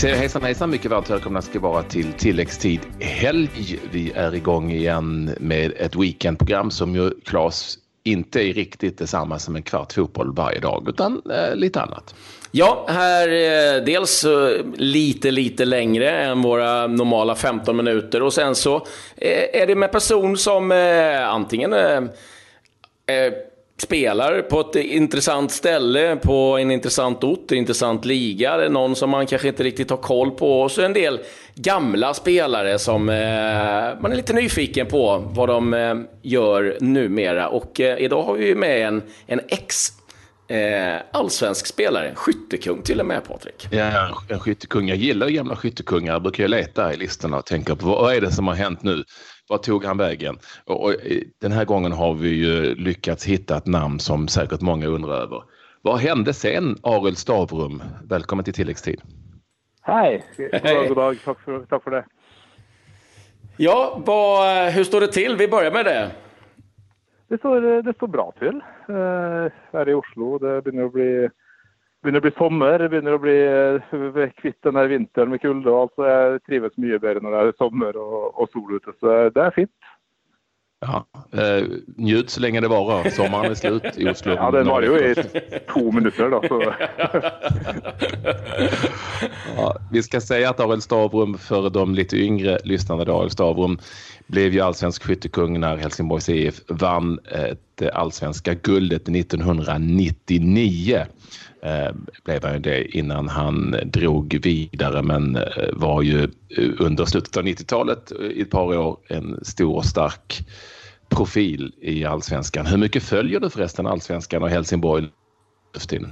säger hejsan hejsan, mycket varmt välkomna ska vara till tilläggstid helg. Vi är igång igen med ett weekendprogram som ju Claes inte är riktigt detsamma som en kvart fotboll varje dag, utan eh, lite annat. Ja, här eh, dels eh, lite, lite längre än våra normala 15 minuter och sen så eh, är det med person som eh, antingen eh, eh, spelar på ett intressant ställe, på en intressant ort, en intressant liga, det är någon som man kanske inte riktigt har koll på och så en del gamla spelare som eh, man är lite nyfiken på vad de eh, gör numera. Och eh, idag har vi med en, en ex eh, allsvensk spelare, skyttekung till och med Patrik. Ja, en skyttekung. Jag gillar gamla skyttekungar. Jag brukar ju leta i listorna och tänka på vad är det som har hänt nu? Vad tog han vägen? Och, och, den här gången har vi ju lyckats hitta ett namn som säkert många undrar över. Vad hände sen, Arild Stavrum? Välkommen till tilläggstid. Hej! God dag, god dag. Tack för, tack för det. Ja, vad, hur står det till? Vi börjar med det. Det står, det står bra til. Eh, Her i Oslo. Det begynner å bli, begynner å bli sommer. Det begynner å bli eh, kvitt den der vinteren med kulde Altså, jeg trives mye bedre når det er sommer og, og sol ute. Så det er fint. Ja, eh, njut så lenge det varer. Sommeren er slut i Oslo. Ja, den varer jo i to minutter, da. Så. Ja, vi skal si at Arild Stavrum, för de lite yngre lyssnarna, Arild Stavrum blev ju allsvensk skyttekung när Helsingborgs IF vann det allsvenska guldet 1999. Eh, blev han ju det innan han drog vidare men eh, var ju eh, under slutet av 90-talet i ett par år en stor och stark profil i allsvenskan. Hur mycket följer du förresten allsvenskan och Helsingborg Löftin?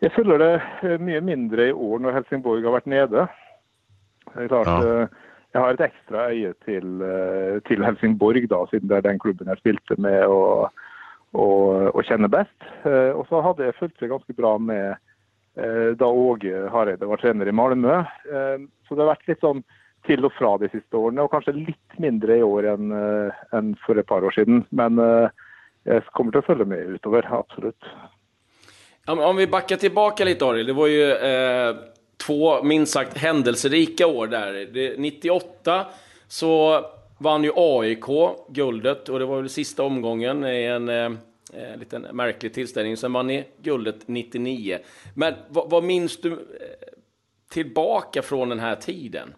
Jeg følger det mye mindre i år når Helsingborg har vært nede. Det er klart, Ja. Jeg har et ekstra øye til, til Helsingborg, da, siden det er den klubben jeg spilte med og, og, og kjenner best. Eh, Og så hadde jeg fulgt det ganske bra med eh, da Åge Hareide var trener i Malmö. Eh, Så det har vært litt sånn til og fra de siste årene, og kanskje litt mindre i år enn enn for et par år siden. Men jeg kommer til å følge med utover, absolutt. Om vi bakker tilbake litt, Arild, det var jo eh, två minst sagt händelserika år der. Det, 98 så vann ju AIK guldet och det var väl sista omgången i en eh, eh, liten märklig tillställning. Sen vann ni guldet 99. Men vad, vad minns du eh, tillbaka från den här tiden?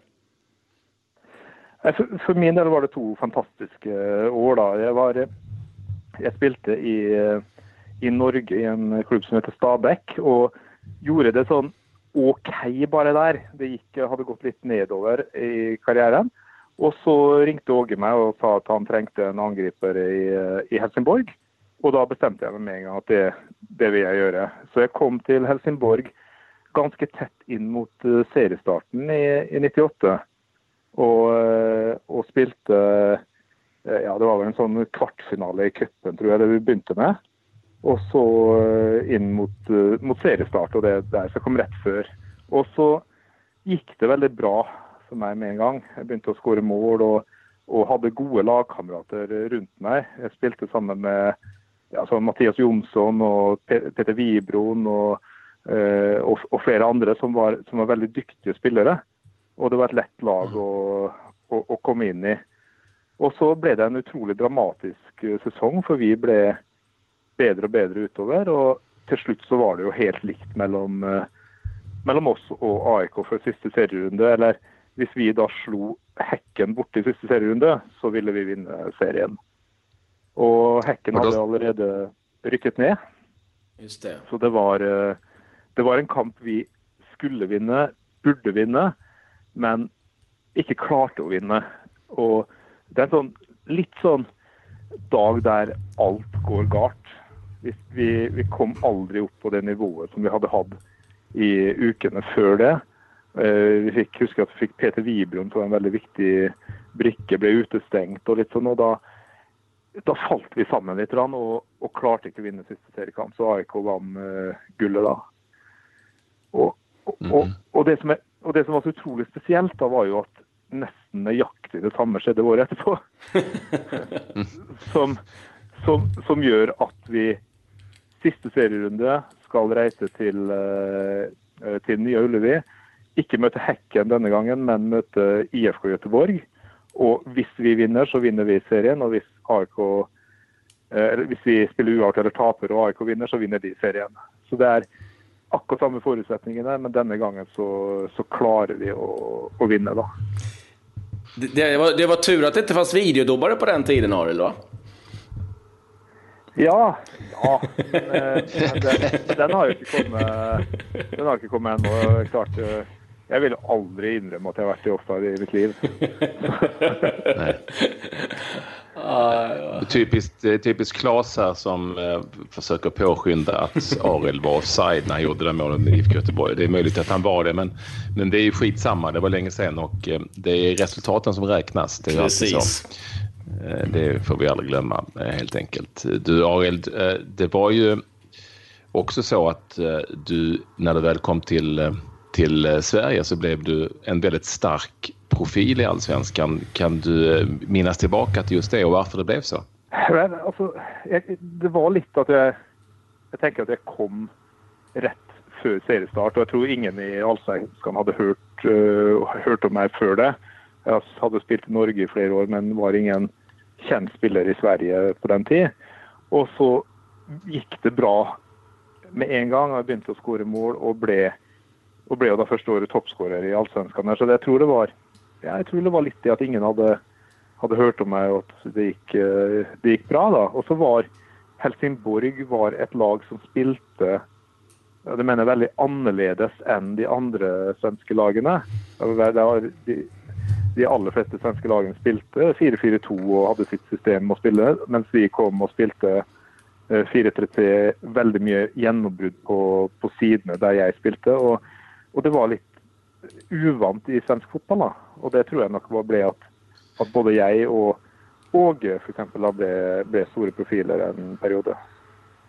For, for min del var det to fantastiske år. da. Jeg, var, jeg spilte i, i Norge i en klubb som heter Stabæk, og gjorde det sånn OK bare der. Det gikk, hadde gått litt nedover i karrieren. Og så ringte Åge meg og sa at han trengte en angriper i, i Helsingborg. Og da bestemte jeg meg med en gang at det, det vil jeg gjøre. Så jeg kom til Helsingborg ganske tett inn mot eh, seriestarten i, i 98 og, eh, og spilte eh, ja, Det var vel en sånn kvartfinale i cupen, tror jeg det vi begynte med. Og så eh, inn mot, eh, mot seriestart, og det der som kom rett før. Og så gikk det veldig bra for meg med en gang. Jeg begynte å skåre mål og, og hadde gode lagkamerater rundt meg. Jeg spilte sammen med ja, Mathias Jonsson og Peter Wibroen og, eh, og, og flere andre som var, som var veldig dyktige spillere. Og det var et lett lag å, å, å komme inn i. Og så ble det en utrolig dramatisk eh, sesong, for vi ble bedre og bedre utover. Og til slutt så var det jo helt likt mellom, eh, mellom oss og AIK for siste serierunde. Eller hvis vi da slo Hekken borte i siste serierunde, så ville vi vinne serien. Og Hekken hadde allerede rykket ned. Just det. Så det var, eh, det var en kamp vi skulle vinne, burde vinne, men ikke klarte å vinne. Og det er en sånn, litt sånn dag der alt går galt. Vi, vi, vi kom aldri opp på det nivået som vi hadde hatt i ukene før det. Eh, Vi fikk, husker at vi fikk Peter Wibron som en veldig viktig brikke, ble utestengt og litt sånn. og da da falt vi sammen litt og, og klarte ikke å vinne siste seriekamp. Så AIK vant eh, gullet da. Og, og, og, og, det som er, og det som var så utrolig spesielt, da var jo at nesten nøyaktig det samme skjedde året etterpå. som, som, som gjør at vi siste serierunde skal reise til, eh, til Nya Ullevi. Ikke møte Hekken denne gangen, men møte IFK Göteborg. Og hvis vi vinner, så vinner vi serien. Og hvis, AIK, eh, hvis vi spiller uavgjort eller taper og AIK vinner, så vinner de serien. Så det er akkurat samme forutsetningene, men denne gangen så, så klarer vi å, å vinne, da. Det, det, var, det, var, tur at det ikke fantes videodommere på den tiden, Arild? Ja. ja men, eh, men, den, den, har jo ikke kommet Den har ikke kommet ennå. Klart eh, jeg vil aldri innrømme at jeg har vært i offside i mitt liv. Typiskt, typisk Klas her som eh, försöker påskynda att Arild var offside när han gjorde det målet med IFK Göteborg. Det är möjligt att han var det, men, men det är ju skitsamma. Det var länge sedan och eh, det är resultaten som räknas. Det Precis. Eh, det får vi aldrig glömma eh, helt enkelt. Du Arild, det var ju också så att du när du väl kom till till eh, Sverige så blev du en väldigt stark profil i allsvenskan. Kan du eh, minnas tillbaka till just det och varför det blev så? Men, altså, det var litt at jeg Jeg tenker at jeg kom rett før seriestart. Og jeg tror ingen i Allsvenskan hadde hørt, uh, hørt, om meg før det. Jeg hadde spilt i Norge i flere år, men var ingen kjent spiller i Sverige på den tid. Og så gikk det bra med en gang. Jeg begynte å skåre mål og ble og ble jo da første året toppskårer i Allsvenskan. Så jeg tror, var, jeg tror det var litt det at ingen hadde, hadde hørt om meg, og at det gikk, eh, det gikk bra. da. Og så var Helsingborg var et lag som spilte det mener jeg veldig annerledes enn de andre svenske lagene. De, de aller fleste svenske lagene spilte 4-4-2 og hadde sitt system å spille, mens vi kom og spilte 4-3-3, eh, veldig mye gjennombrudd på, på sidene der jeg spilte. og og det var litt uvant i svensk fotball. da. Og det tror jeg nok ble at, at både jeg og Åge f.eks. ble, ble store profiler en periode.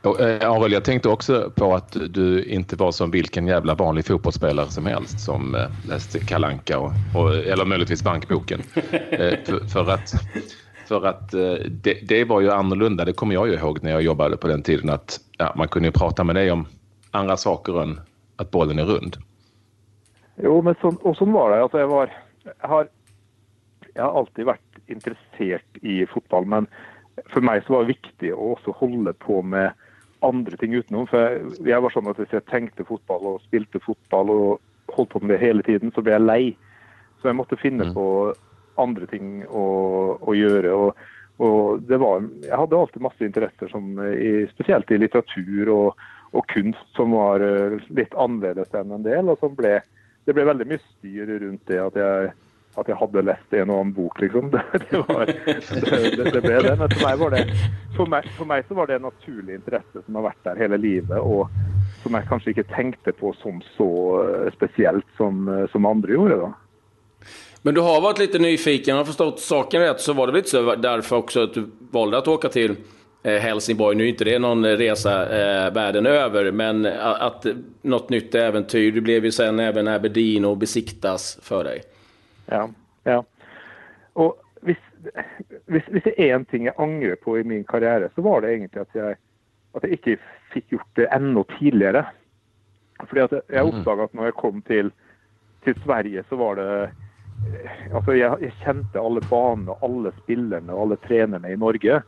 Eh, Arild, jeg tenkte også på at du ikke var som hvilken jævla vanlig fotballspiller som helst som eh, läste Kalanka og, og, eller muligens Bankboken. Eh, for för, att, för att det, det, var jo annorlunda, det kommer jeg jo ihåg når jeg jobbet på den tiden at ja, man kunne jo prate med deg om andre saker enn at bollen er rund. Jo, men sånn, og sånn var det. Altså, jeg, var, jeg, har, jeg, har, alltid vært interessert i fotball, men for meg så var det viktig å også holde på med andre ting utenom. For jeg, jeg var sånn at Hvis jeg tenkte fotball og spilte fotball og holdt på med det hele tiden, så ble jeg lei. Så jeg måtte finne mm. på andre ting å, å gjøre. og, og det var, Jeg hadde alltid masse interesser, som, i, spesielt i litteratur og, og kunst, som var eh, litt annerledes enn en del, og som ble det ble veldig mye styr rundt det at jeg, at jeg hadde lest en og annen bok, liksom. Det, det, var, det, det, ble det. Men for meg, var det, for, meg, for meg så var det en naturlig interesse som har vært der hele livet. og som jeg kanskje ikke tenkte på som så eh, spesielt som, eh, som andre gjorde. da. Men du har vært litt nyfiken, har forstått saken rett, så var det litt så derfor også at du valgte å åke til Helsingborg. Nu är inte det någon resa eh, världen över, men att, at något nytt äventyr. Det blev ju sen även Aberdeen och besiktas för deg. Ja, ja. Og hvis, hvis, hvis det er én ting jeg angrer på i min karriere, så var det egentlig at jeg, at jeg ikke fikk gjort det enda tidligere. Fordi at jeg mm. oppdaga at når jeg kom til, til, Sverige, så var det eh, Altså, jeg, jeg kjente alle banene, alle spillerne og alle trenerne i Norge.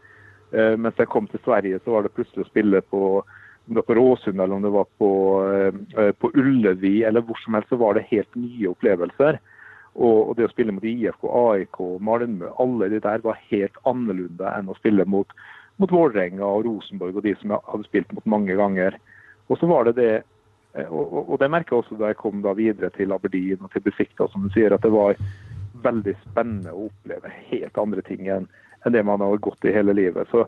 Eh, mens jeg kom til Sverige, så var det plutselig å spille på om Råsund eller om det var på, eh, på Ullevi eller hvor som helst, så var det helt nye opplevelser. Og, det å spille mot IFK, AIK, Malmö, alle de der var helt annerledes enn å spille mot, mot Vålerenga og Rosenborg og de som jeg hadde spilt mot mange ganger. Og så var det det eh, og, og det merka jeg også da jeg kom da videre til Aberdeen og til Besikta, som du sier, at det var veldig spennende å oppleve helt andre ting enn enn det man har gått i hele livet. Så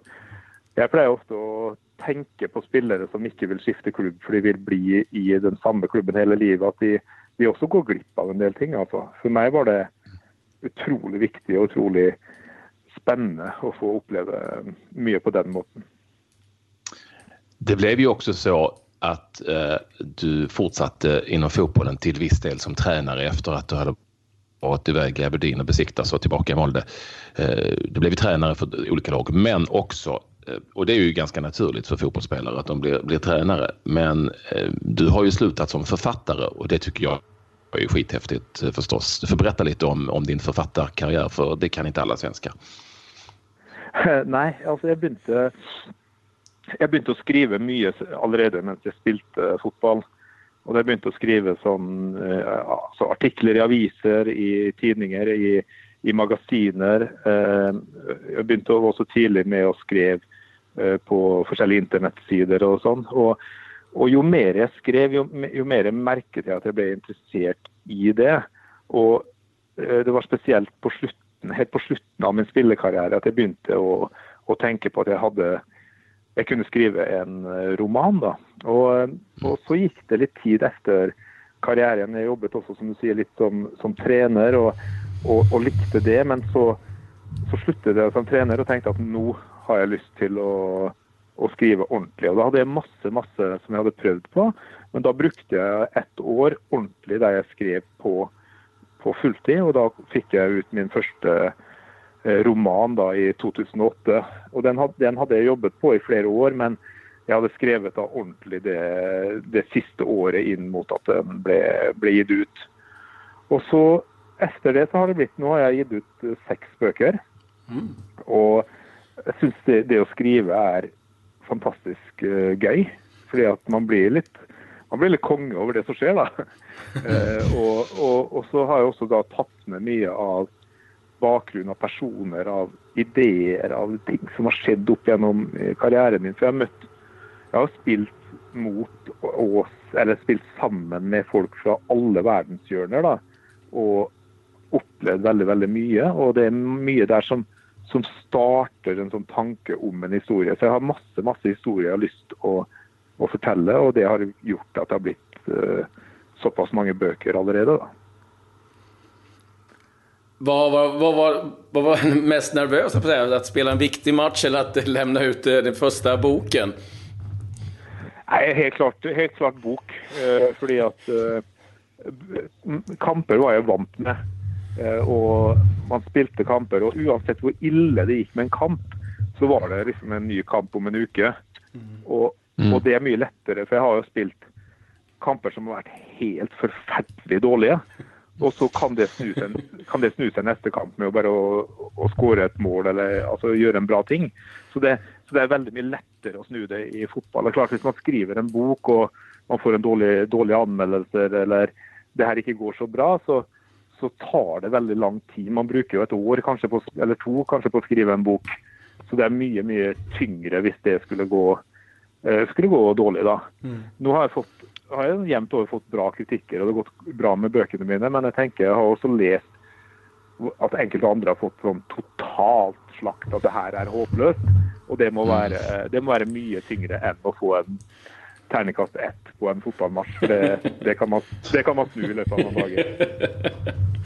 jeg pleier ofte å tenke på spillere som ikke vil skifte klubb for de vil bli i den samme klubben hele livet. At de, de også går glipp av en del ting. Altså. For meg var det utrolig viktig og utrolig spennende å få oppleve mye på den måten. Det ble jo også så at uh, du fortsatte inom fotballen til viss del som trener etter at du hadde varit iväg i Aberdeen och besiktas och tillbaka i Molde. Det ble blev tränare för olika lag men också og och det är ju ganska naturligt för fotbollsspelare att de blir, blir tränare. Men eh, du har ju slutat som författare och det tycker jag er ju skithäftigt eh, förstås. Du får berätta lite om, om din författarkarriär för det kan inte alla svenskar. Nei, altså jeg begynte, jeg begynte å skrive mye allerede mens jeg spilte fotball. Og de begynte å skrive sånn, altså artikler i aviser, i tidninger, i, i magasiner. Eh, jeg begynte også tidlig med å skrive eh, på forskjellige internettsider og sånn. Og, og, jo mer jeg skrev, jo, jo, mer merket jeg at jeg ble interessert i det. Og eh, det var spesielt på slutten, helt på slutten av min spillekarriere at jeg begynte å, å tenke på at jeg hadde jeg kunne skrive en roman. da. Og, og, så gikk det litt tid etter karrieren. Jeg jobbet også som du sier, litt som, som trener. og og, og, likte det. Men så, så sluttet jeg som trener og tenkte at nå har jeg lyst til å, å, skrive ordentlig. Og Da hadde jeg masse masse som jeg hadde prøvd på, men da brukte jeg ett år ordentlig der jeg skrev på, på fulltid. Og da fikk jeg ut min første eh, roman da i 2008. Og den hadde, den hadde, jeg jobbet på i flere år, men jeg hadde skrevet da ordentlig det, det siste året inn mot at den ble, ble gitt ut. Og så etter det så har det blitt Nå har jeg gitt ut eh, seks bøker. Mm. Og jeg syns det, det, å skrive er fantastisk uh, gøy. Fordi at man blir litt man blir litt konge over det som skjer, da. uh, og, og, og, så har jeg også da tatt med mye av bakgrunn av personer, av ideer, av ting som har skjedd opp gjennom karrieren min. For jeg har møtt Jeg har spilt mot oss, eller spilt sammen med folk fra alle verdenshjørner, da. Og opplevd veldig veldig mye. Og det er mye der som, som starter en sånn tanke om en historie. Så jeg har masse masse historier jeg har lyst å, å fortelle, og det har gjort at det har blitt uh, såpass mange bøker allerede. da. Vad var, vad, var, vad var mest nervös? Att spela en viktig match eller att lämna ut eh, den första boken? Nei, helt klart, helt klart bok. Eh, fordi at eh, kamper var jeg vant med. Eh, og man spilte kamper. Og uansett hvor ille det gikk med en kamp, så var det liksom en ny kamp om en uke. Og, mm. og det er mye lettere, for jeg har jo spilt kamper som har vært helt forferdelig dårlige. Og så kan det snu seg, en neste kamp med å bare å, å skåre et mål eller altså, gjøre en bra ting. Så det, så det, er veldig mye lettere å snu det i fotball. Det er klart Hvis man skriver en bok og man får en dårlig, dårlig anmeldelse eller det her ikke går så bra, så, så tar det veldig lang tid. Man bruker jo et år på, eller to kanskje på å skrive en bok. Så det er mye mye tyngre hvis det skulle gå, skulle gå dårlig. da. Mm. Nå har jeg, fått, har jeg jevnt over fått bra kritikker, og det har gått bra med bøkene mine. Men jeg tenker jeg har også lest at enkelte andre har fått sånn totalt slakt at det her er håpløst. Og det må mm. være, det må være mye tyngre enn å få en terningkast ett på en fotballmatch. Det, det, kan man, det kan man snu i løpet av noen dager.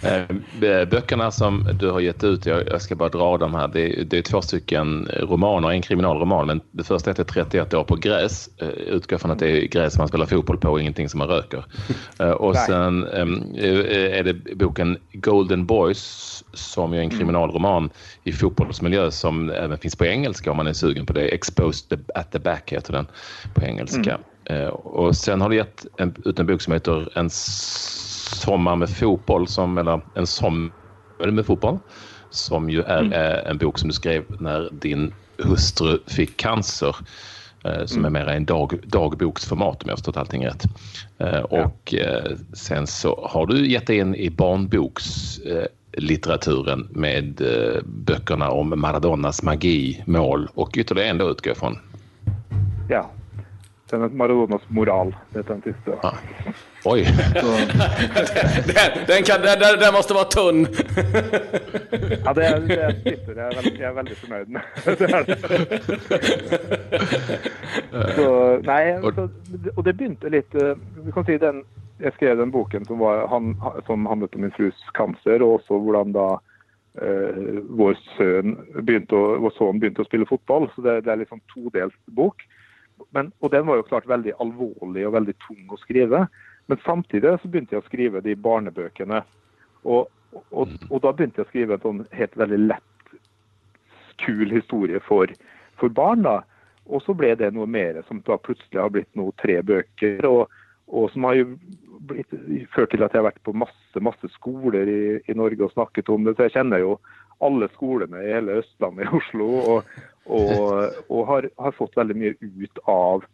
Eh, böckerna som du har gett ut, jag ska bara dra dem här. Det det är två stycken romaner, en kriminalroman. Men det första heter 31 år på gräs. Eh, utgår från att det är gräs man spelar fotboll på och ingenting som man röker. og och sen är det boken Golden Boys som är en kriminalroman i fotbollsmiljö som även finns på engelska om man är sugen på det. Exposed at the back heter den på engelska. Mm. Och sen har du gett en, ut en bok som heter En sommar med fotboll, som, eller en sommar med fotboll, som ju är mm. en bok som du skrev när din hustru fick cancer. Eh, som er är mer en dag, dagboksformat om jag förstått allting rätt. og och ja. sen så har du gett dig in i barnbokslitteraturen med böckerna om Maradonas magi, mål och ytterligare en då utgår från. Ja, sen Maradonas moral, det är den siste. Ah. Oj. den, den, kan, den, den, måste vara tunn. ja, det är, det sitter. Jag är väldigt, jag är väldigt förnöjd med. så, nej, så, och det begynte litt vi kan si den Jeg skrev den boken som, var, han, som handlet om min frus cancer, og også hvordan da eh, vår, søn begynte å, vår sønn begynte å spille fotball. Så det, det er litt sånn todelt bok. Men, og den var jo klart veldig alvorlig og veldig tung å skrive. Men samtidig så begynte jeg å skrive de barnebøkene. Og, og, og da begynte jeg å skrive en sånn helt veldig lett, kul historie for, for barn. da. Og så ble det noe mer som da plutselig har blitt noe tre bøker. og, og som har jo blitt, ført til at jeg har vært på masse masse skoler i, i, Norge og snakket om det. Så jeg kjenner jo alle skolene i hele Østlandet i Oslo. Og, og, og har, har, fått veldig mye ut av,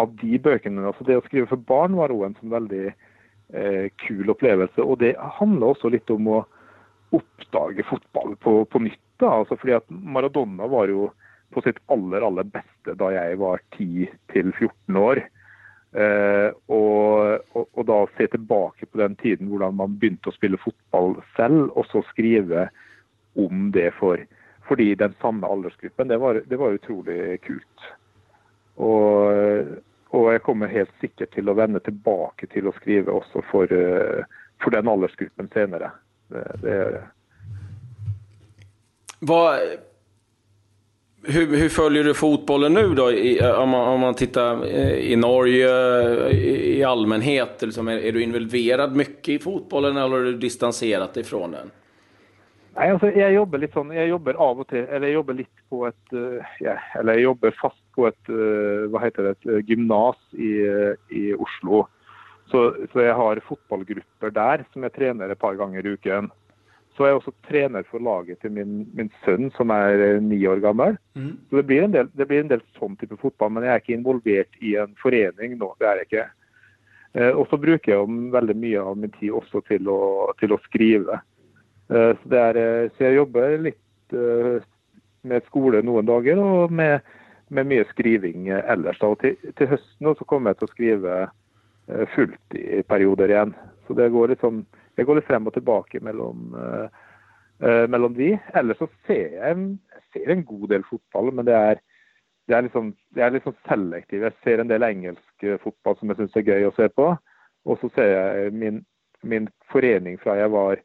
av de bøkene. Altså det å skrive for barn var òg en sånn veldig eh, kul opplevelse. Og det handler også litt om å oppdage fotball på, på nytt. Da. Altså fordi at Maradona var jo på sitt aller, aller beste da jeg var 10-14 år. Eh, og, og, og, da se tilbake på den tiden hvordan man begynte å spille fotball selv, og så skrive om det for fordi den samme aldersgruppen. Det var, det var utrolig kult. Og, og, jeg kommer helt sikkert til å vende tilbake til å skrive også for, eh, for den aldersgruppen senere. Det, gjør jeg. Hva hvordan følger du fotbollen nå, da, i, om, man, om tittar i Norge i, allmänhet? Liksom, er, er, du involverad mye i fotbollen eller har du distanserat från den? Nei, altså, jeg jobber litt sånn, jeg jobber av og til, eller jeg jobber litt på et uh, ja, Eller jeg jobber fast på et uh, hva heter det, et uh, gymnas i, i, Oslo. Så, så, jeg har fotballgrupper der som jeg trener et par ganger i uken. Så er jeg også trener for laget til min, min sønn, som er eh, ni år gammel. Mm. Så det blir, del, det blir, en del, sånn type fotball, men jeg er ikke involvert i en forening nå. Det er jeg ikke. Eh, og så bruker jeg veldig mye av min tid også til å, til å skrive. Eh, så, er, eh, så, jeg jobber litt eh, med skole noen dager, og med, med mye skriving ellers. Og til, til høsten så kommer jeg til å skrive fullt i perioder igjen. Så det går litt sånn jeg går litt frem og tilbake mellom, mellom de. Ellers så ser jeg, ser en god del fotball, men det er, det er, liksom, det er liksom selektiv. Jeg ser en del engelsk fotball som jeg syns er gøy å se på. Og så ser jeg min, min forening fra jeg var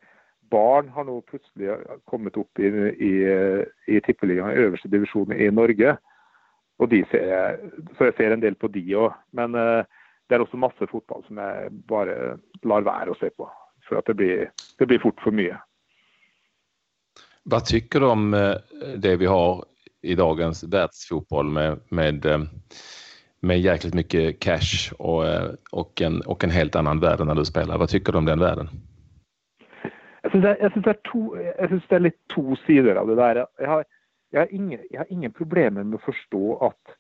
barn, har nå plutselig kommet opp i, i, i tippeligaen, øverste divisjon i Norge. Og de ser så jeg ser en del på de òg. Men uh, det er også masse fotball som jeg bare lar være å se på for at det blir, det blir fort for mye. Hva tycker du om eh, det vi har i dagens världsfotboll med, med, eh, med jäkligt mycket cash og, og en, og en helt annen värld när du spelar? Hva tycker du om den världen? Jeg syns det, det, det, er litt to sider av det der. Jeg har, jeg har, ingen, jeg har ingen problemer med å forstå at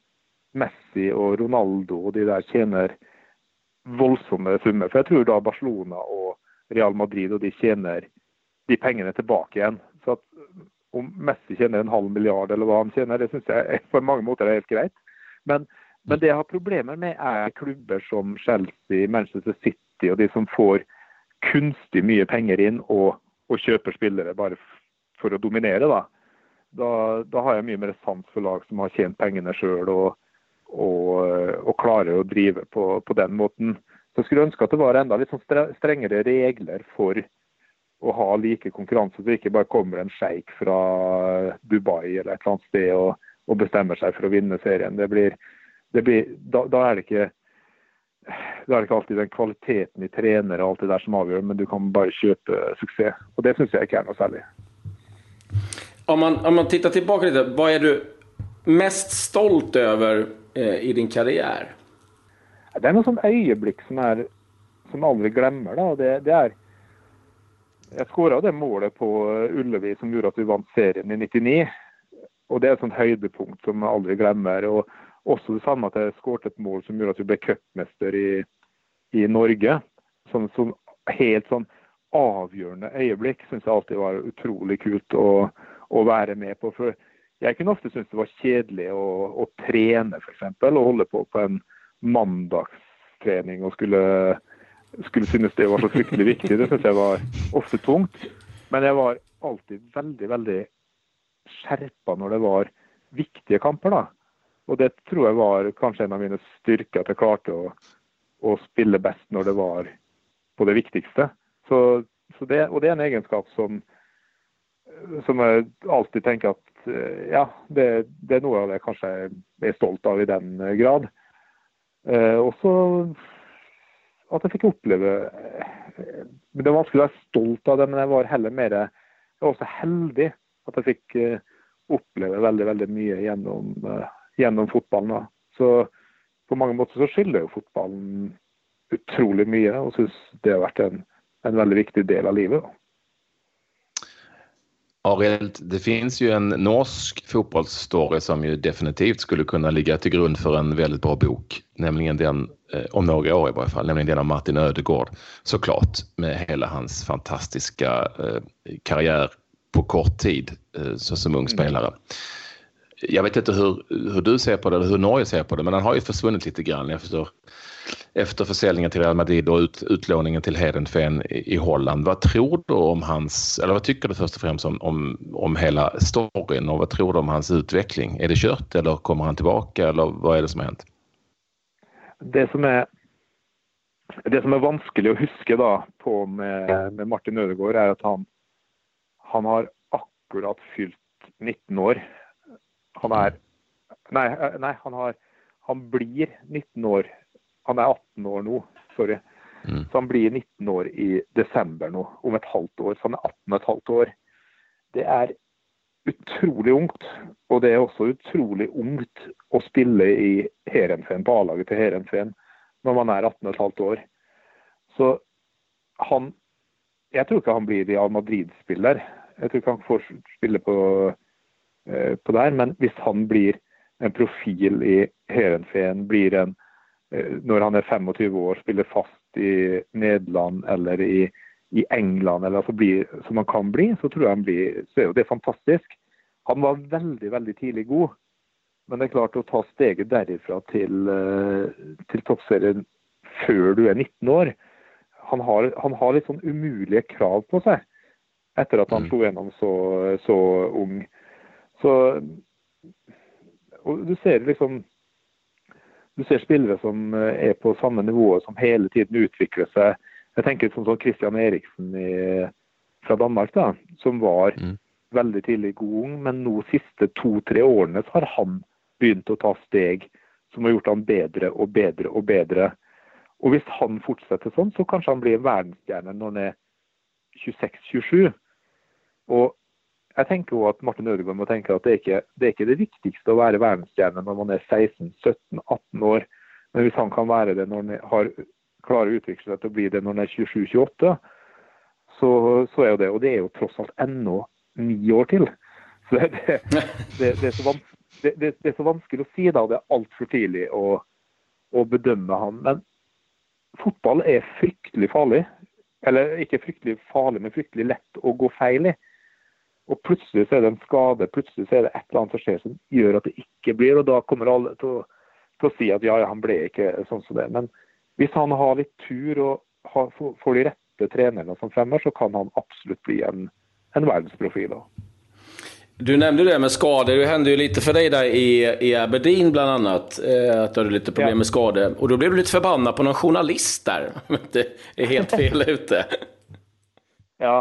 Messi og Ronaldo og de der tjener voldsomme summer. For jeg tror da Barcelona og Real Madrid, og de tjener de pengene tilbake igjen. Så at om Messi tjener en halv milliard eller hva han tjener, det syns jeg på mange måter er helt greit. Men, men, det jeg har problemer med, er klubber som Chelsea, Manchester City og de som får kunstig mye penger inn og, og kjøper spillere bare for å dominere. Da. Da, da har jeg mye mer sans for lag som har tjent pengene sjøl og, og, og, klarer å drive på, på den måten. Så jeg skulle ønske at det var enda litt sånn strengere regler for å ha like konkurranse, så det ikke bare kommer en sjeik fra Dubai eller et eller annet sted og, og bestemmer seg for å vinne serien. Det blir, det blir, da, da, er det ikke da er ikke alltid den kvaliteten i trenere og alt det der som avgjør, men du kan bare kjøpe suksess. Og det syns jeg ikke er noe særlig. Om man, om man tittar tilbake litt, hva er du mest stolt over eh, i din karriere? Det er noe sånn øyeblikk som, er, som aldri glemmer. da, det, det er Jeg skåra det målet på Ullevi som gjorde at vi vant serien i 99. og Det er et sånt høydepunkt som jeg aldri glemmer. og Også det samme at jeg skåret et mål som gjorde at vi ble cupmester i, i Norge. Sånn, sånn, helt sånn avgjørende øyeblikk syns jeg alltid var utrolig kult å, å være med på. For jeg kunne ofte synes det var kjedelig å, å trene f.eks. og holde på på en mandagstrening og skulle, skulle synes det var så fryktelig viktig. Det syns jeg var ofte tungt. Men jeg var alltid veldig, veldig skjerpa når det var viktige kamper. da. Og det tror jeg var kanskje en av mine styrker, at jeg klarte å, å spille best når det var på det viktigste. Så, så det, og det er en egenskap som, som jeg alltid tenker at ja, det, det er noe av det jeg kanskje er stolt av i den grad. Eh, også at jeg fikk oppleve eh, men Det er vanskelig å være stolt av det, men jeg var heller mer Jeg var også heldig at jeg fikk oppleve veldig veldig mye gjennom, uh, gjennom fotballen. Da. Så på mange måter så skiller jo fotballen utrolig mye, og syns det har vært en, en, veldig viktig del av livet. Da. Arild, det finnes jo en norsk fotballstory som jo definitivt skulle kunne ligge til grunn for en veldig bra bok, nemlig den, eh, om noen år i hvert fall, nemlig den av Martin Ödegård såklart med hele hans fantastiske karriere på kort tid eh, så som ung mm. Jag vet inte hur, hur du ser på det eller hur Norge ser på det, men han har ju försvunnit lite grann efter efter försäljningen till Real Madrid och ut, utlåningen till Hedenfen i, i, Holland. Vad tror du om hans, eller vad tycker du först och främst om, om, om hela storyn och vad tror du om hans utveckling? Är det kört eller kommer han tillbaka eller vad är det som har hänt? Det som är det som er vanskelig å huske da på med, med Martin Ødegaard, er at han, han har akkurat fylt 19 år. Han er Nei, nei han, har, han blir 19 år han er 18 år nå, sorry. Mm. Så han blir 19 år i desember nå, om et halvt år. Så han er 18 og et halvt år. Det er utrolig ungt. Og det er også utrolig ungt å spille i Heerenveen, på A-laget til Heerenveen, når man er 18 og et halvt år. Så han Jeg tror ikke han blir Real Madrid-spiller. Jeg tror ikke han får spille på, eh, på der, men hvis han blir en profil i Heerenveen, blir en Eh, når han er 25 år, spiller fast i Nederland eller i, i England, eller altså blir, som han kan bli, så tror jeg han blir, så er jo det fantastisk. Han var veldig veldig tidlig god, men det er klart å ta steget derifra til, eh, til toppserien før du er 19 år Han har, han har litt sånn umulige krav på seg etter at han mm. slo gjennom så, så ung. Så og du ser liksom du ser spillere som eh, er på samme nivå, som hele tiden utvikler seg. Jeg tenker sånn som Christian Eriksen i, fra Danmark, da, som var mm. veldig tidlig god, ung, men nå siste to-tre årene så har han begynt å ta steg som har gjort han bedre og bedre og bedre. Og Hvis han fortsetter sånn, så kanskje han blir en verdensstjerne når han er 26-27. Og jeg tenker jo at Martin Ødegaard må tenke at det er, ikke, det er ikke det viktigste å være verdensstjerne når man er 16-17-18 år. Men hvis han kan være det når han har klarer å til å bli det når han er 27-28, så, så, er jo det. Og det er jo tross alt ennå ni år til. Så det, det, det, er, så det er så vanskelig å si da. Det er altfor tidlig å, å bedømme han. Men fotball er fryktelig farlig. Eller ikke fryktelig farlig, men fryktelig lett å gå feil i. Og plutselig så er det en skade, plutselig så er det et eller annet som skjer som gjør at det ikke blir. Og da kommer alle til å, til å si at ja, ja, han ble ikke sånn som det. Men hvis han har litt tur og har, får de rette trenerne som fremmer, så kan han absolutt bli en, en verdensprofil. Du nevnte det med skader. Det hendte jo litt for deg der i, i Aberdeen bl.a. At Eh, du hadde litt problem med skader. Og da ble du litt forbanna på noen journalist der. Det er helt fel ute. Ja.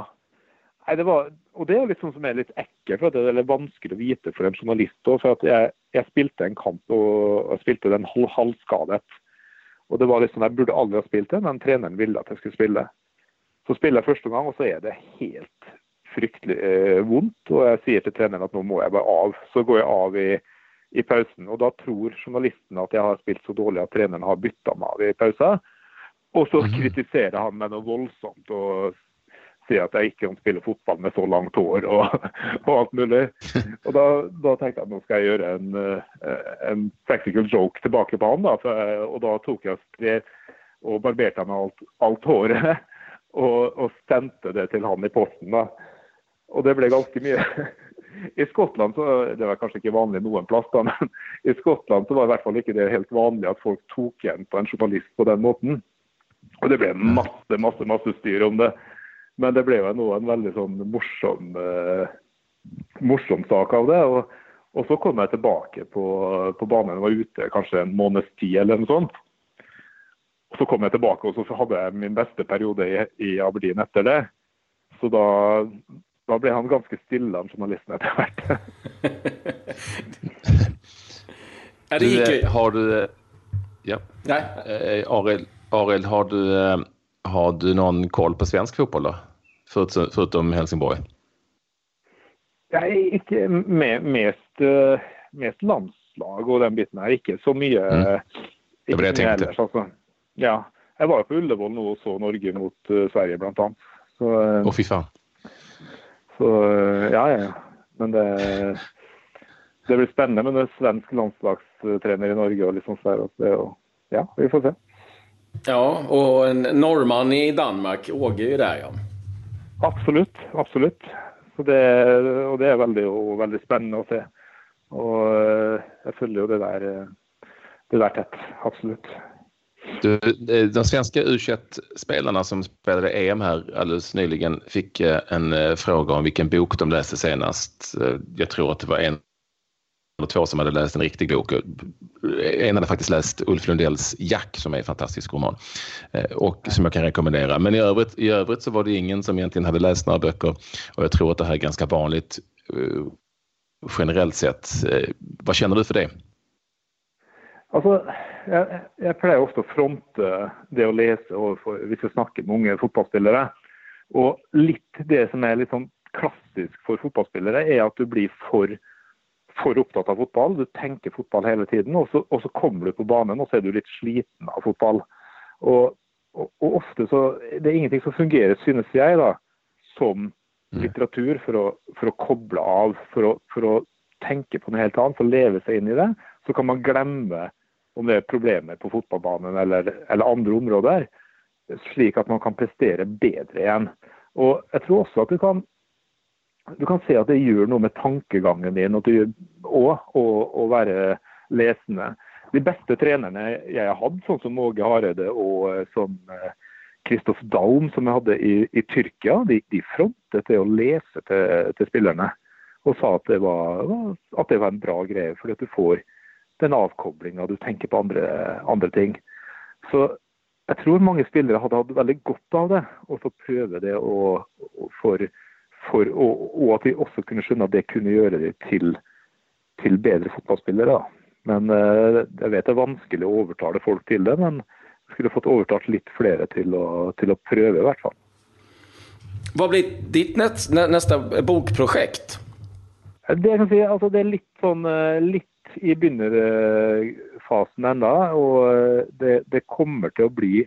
Nei, det var, og det er liksom som er litt ekkelt, for det er vanskelig å vite for en journalist. Også, for at jeg, jeg, spilte en kamp og, og spilte den halvskadet. Og det var litt sånn, Jeg burde aldri ha spilt det, men treneren ville at jeg skulle spille. Så spiller jeg første gang, og så er det helt fryktelig eh, vondt. Og jeg sier til treneren at nå må jeg bare av. Så går jeg av i, i pausen. Og da tror journalisten at jeg har spilt så dårlig at treneren har bytta meg av i pausen. Og så mhm. kritiserer han meg noe voldsomt og si at jeg ikke kan spille fotball med så langt hår og, og alt mulig. Og da, da, tenkte jeg at nå skal jeg gjøre en, eh, en practical joke tilbake på han. Da, for, og da tok jeg spray og barberte meg alt, alt håret og, og, sendte det til han i posten. da. Og det ble ganske mye. I Skottland så, Det var kanskje ikke vanlig noen plass, da, men i Skottland så var i hvert fall ikke det helt vanlig at folk tok igjen på en journalist på den måten. Og det ble masse masse, masse styr om det. Men det ble jo nå en veldig sånn morsom, eh, morsom sak av det. Og, og, så kom jeg tilbake på, på banen. Jeg var ute kanskje en måneds tid eller noe sånt. Og Så kom jeg tilbake og så hadde jeg min beste periode i, i Aberdeen etter det. Så da, da ble han ganske stille, han journalisten, etter hvert. du, eh, har du Ja. Nei. Eh, Arild, har du har du noen koll på svensk fotball, då? Förutom, förutom Helsingborg? Nei, ikke me, mest, uh, mest landslag og den biten her. Ikke så mye. Mm. Det var det jeg tenkte. Ellers, altså. Ja. Jeg var jo på Ullevål nå og så Norge mot uh, Sverige, blant annet. Å, uh, oh, fy faen. Så ja, ja. Men det, det blir spennende med en svensk landslagstrener i Norge og litt sånn der. Og, ja, vi får se. Ja, og en nordmann i Danmark, Åge er der, ja. Absolutt. Absolutt. Det, og det er veldig, veldig spennende å se. Og jeg følger jo det der, det der tett. Absolutt. Du, de svenske U21-spillerne som spilte EM her alldeles nyligen fikk en fråga om hvilken bok de leste senest. Jeg tror at det var en eller två som hade läst en riktig bok. En hade faktiskt läst Ulf Lundells Jack som är en fantastisk roman och som jag kan rekommendera. Men i övrigt, i övrigt så var det ingen som egentligen hade läst några böcker och jag tror att det här är ganska vanligt generellt sett. Vad känner du för det? Altså, jeg, jeg, pleier ofte å fronte det å lese overfor, hvis jeg snakker med unge fotballspillere. Og litt det som er litt sånn klassisk for fotballspillere, er at du blir for, for opptatt av fotball. Du tenker fotball hele tiden, og så, og så, kommer du på banen og så er du litt sliten av fotball. Og, og, og ofte så Det er ingenting som fungerer, synes jeg, da, som litteratur for å, for å koble av, for å, for å tenke på noe helt annet, for å leve seg inn i det. Så kan man glemme om det er problemer på fotballbanen eller, eller, andre områder, slik at man kan prestere bedre igjen. Og Jeg tror også at du kan, du kan se at det gjør noe med tankegangen din og, å være lesende. De beste trenerne jeg har hatt, sånn som Åge Hareide og som Kristoff Daum, som jeg hadde i, i Tyrkia, de, de, frontet det å lese til, til, spillerne. Og sa at det, var, at det var en bra greie, fordi at du får den avkoblinga, du tenker på andre, andre, ting. Så jeg tror mange spillere hadde hatt veldig godt av det, og så prøve det og, for, for, og, og, at vi også kunne skjønne at det kunne gjøre dem til, til bedre fotballspillere. Men uh, jeg vet det er vanskelig å overtale folk til det, men skulle fått overtalt litt flere til å, til å prøve, i hvert fall. Hva blir ditt neste bokprosjekt? Det, si, altså, det er litt sånn eh, litt i begynnerfasen ennå. Og det, det, kommer til å bli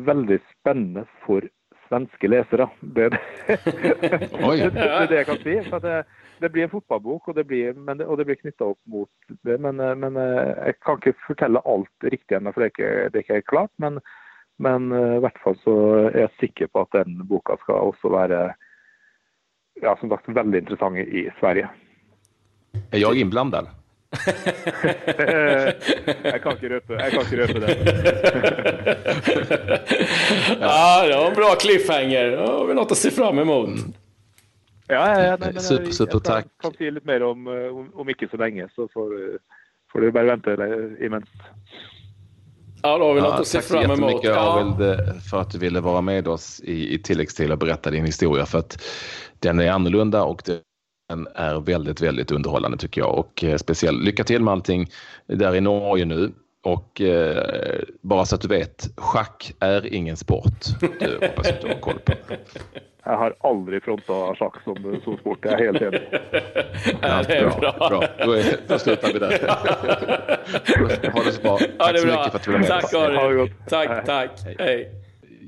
veldig spennende for svenske lesere. Det det, det, det, det, det, jeg kan si. For det, det blir en fotballbok, og det blir, men, og det blir knytta opp mot det. Men, men, jeg kan ikke fortelle alt riktig ennå, for det er ikke, det er ikke klart. Men, men i hvert fall så er jeg sikker på at den boka skal også være ja, som sagt, veldig interessant i Sverige. Er jeg innblandet? jeg kan ikke røpe, jeg kan ikke røpe det. ja, det var en bra cliffhanger. Det har vi noe å se fram imot. Ja, ja, ja nei, men, super, super, jeg, jeg kan si litt mer om, om, om ikke så lenge, så får, får du bare vente imens. Ja, då har vi något ja, att se fram emot. takk så mye, ja. för att du ville vara med oss i, i til å berätta din historia. För att den är annorlunda och det är väldigt, väldigt underhållande tycker jag och eh, speciellt lycka till med allting där i Norge nu. Och eh, bara så att du vet, schack är ingen sport. Det hoppas att du har koll på. Jeg har aldri fronta sjakk som, som sport, jeg er helt enig. Ja, det är bra. bra. är, då slutar vi där. ha det så bra. Tack så mycket för att du var med. Tack Ari. Tack, tack.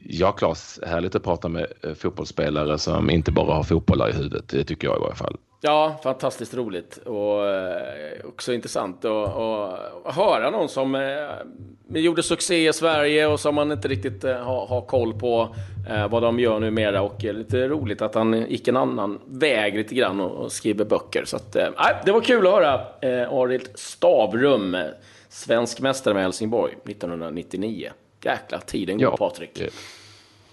Ja, Claes, härligt att prata med eh, fotbollsspelare som inte bara har fotbollar i huvudet. Det tycker jag i varje fall. Ja, fantastiskt roligt och eh, också intressant att, höra någon som eh, gjorde succé i Sverige och som man inte riktigt eh, har, har koll på eh, vad de gör numera och lite roligt att han gick en annan väg lite grann och, och skriver böcker. Så att, det var kul att höra Arild Stavrum, svensk mästare med Helsingborg 1999. Jäkla tiden går ja. Patrik.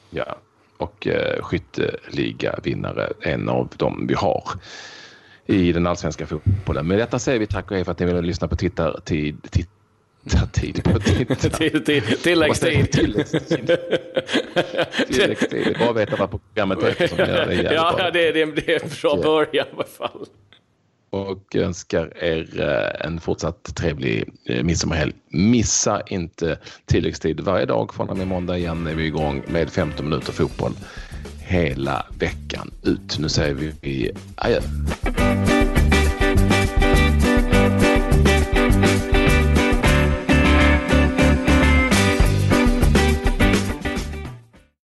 Ja, och eh, skytteliga-vinnare, en av dem vi har i den allsvenska fotbollen. Med detta säger vi tack och hej för att ni ville lyssna på tittartid. Tid på tittar. Tilläggstid. Tilläggstid. Tilläggstid. Bara veta vad programmet heter som gör det Ja. Det, är, det är en bra början i alla fall. Och önskar er eh, en fortsatt trevlig eh, midsommarhelg. Missa inte tilläggstid varje dag från och med måndag igen är vi igång med 15 minuter fotboll hela veckan ut. Nu säger vi adjö.